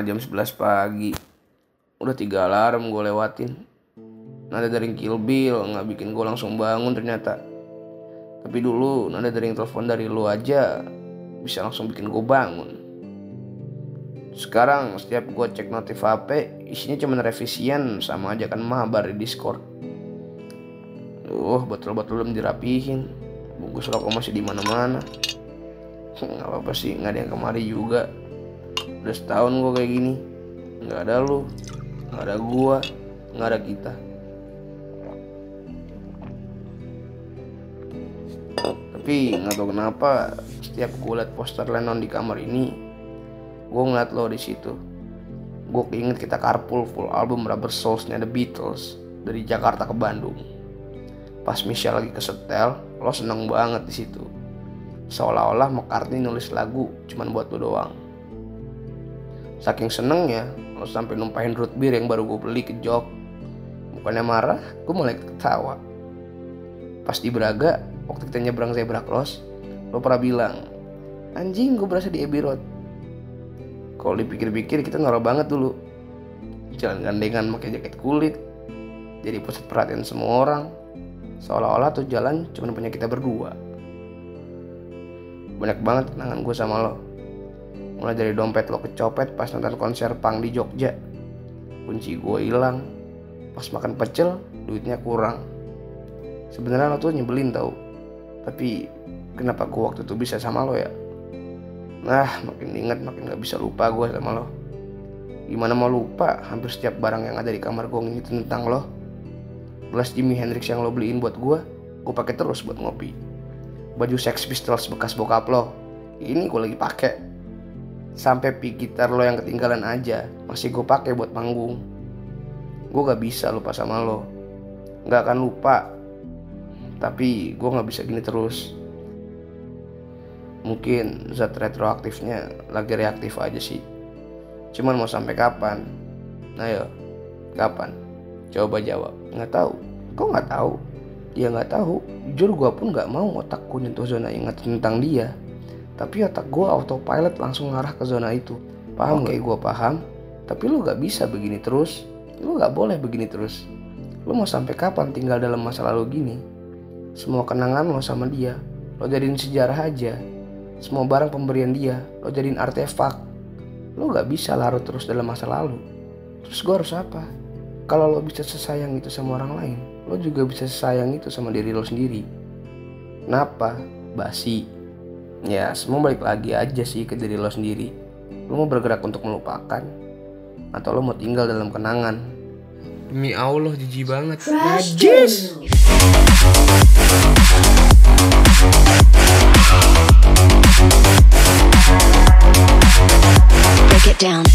Setengah jam 11 pagi. Udah tiga alarm gue lewatin. Nada dari Kill Bill nggak bikin gue langsung bangun ternyata. Tapi dulu nada dari telepon dari lu aja bisa langsung bikin gue bangun. Sekarang setiap gue cek notif HP isinya cuma revisian sama aja kan mabar di Discord. Duh, betul-betul belum dirapihin. Bungkus rokok masih di mana-mana. Nggak apa-apa sih, nggak ada yang kemari juga. Udah setahun gue kayak gini. Nggak ada lu, nggak ada gua, nggak ada kita. Tapi nggak tahu kenapa setiap gue liat poster Lennon di kamar ini, gue ngeliat lo di situ. Gue keinget kita carpool full album Rubber Souls-nya The Beatles dari Jakarta ke Bandung. Pas Michelle lagi kesetel, lo seneng banget di situ. Seolah-olah McCartney nulis lagu cuman buat lo doang. Saking senengnya, lo sampai numpahin root beer yang baru gue beli ke jok. Bukannya marah, gue mulai ketawa. Pas di Braga, waktu kita nyebrang zebra cross, lo pernah bilang, anjing gue berasa di Abbey Road. Kalau dipikir-pikir kita norak banget dulu. Jalan gandengan pakai jaket kulit, jadi pusat perhatian semua orang. Seolah-olah tuh jalan cuma punya kita berdua. Banyak banget kenangan gue sama lo. Mulai dari dompet lo kecopet pas nonton konser pang di Jogja. Kunci gue hilang. Pas makan pecel, duitnya kurang. Sebenarnya lo tuh nyebelin tau. Tapi kenapa gue waktu itu bisa sama lo ya? Nah, makin ingat makin gak bisa lupa gue sama lo. Gimana mau lupa hampir setiap barang yang ada di kamar gue ini tentang lo. Gelas Jimi Hendrix yang lo beliin buat gue, gue pakai terus buat ngopi. Baju Sex Pistols bekas bokap lo, ini gue lagi pakai. Sampai pick gitar lo yang ketinggalan aja, masih gue pakai buat panggung. Gue gak bisa lupa sama lo. Gak akan lupa. Tapi gue gak bisa gini terus. Mungkin zat retroaktifnya lagi reaktif aja sih. Cuman mau sampai kapan? Ayo, kapan? Coba jawab. Nggak tahu. Kok nggak tahu? Dia nggak tahu. Jujur gue pun nggak mau otakku nyentuh zona ingat tentang dia. Tapi otak gue autopilot langsung ngarah ke zona itu. Paham kayak gue paham. Tapi lu nggak bisa begini terus. Lu nggak boleh begini terus. Lu mau sampai kapan tinggal dalam masa lalu gini? Semua kenangan lo sama dia, lo jadiin sejarah aja. Semua barang pemberian dia, lo jadiin artefak. Lo gak bisa larut terus dalam masa lalu. Terus gue harus apa? Kalau lo bisa sesayang itu sama orang lain, lo juga bisa sesayang itu sama diri lo sendiri. Kenapa? Basi. Ya, semua balik lagi aja sih ke diri lo sendiri. Lo mau bergerak untuk melupakan? Atau lo mau tinggal dalam kenangan? Demi Allah, jijik banget. Najis! break it down.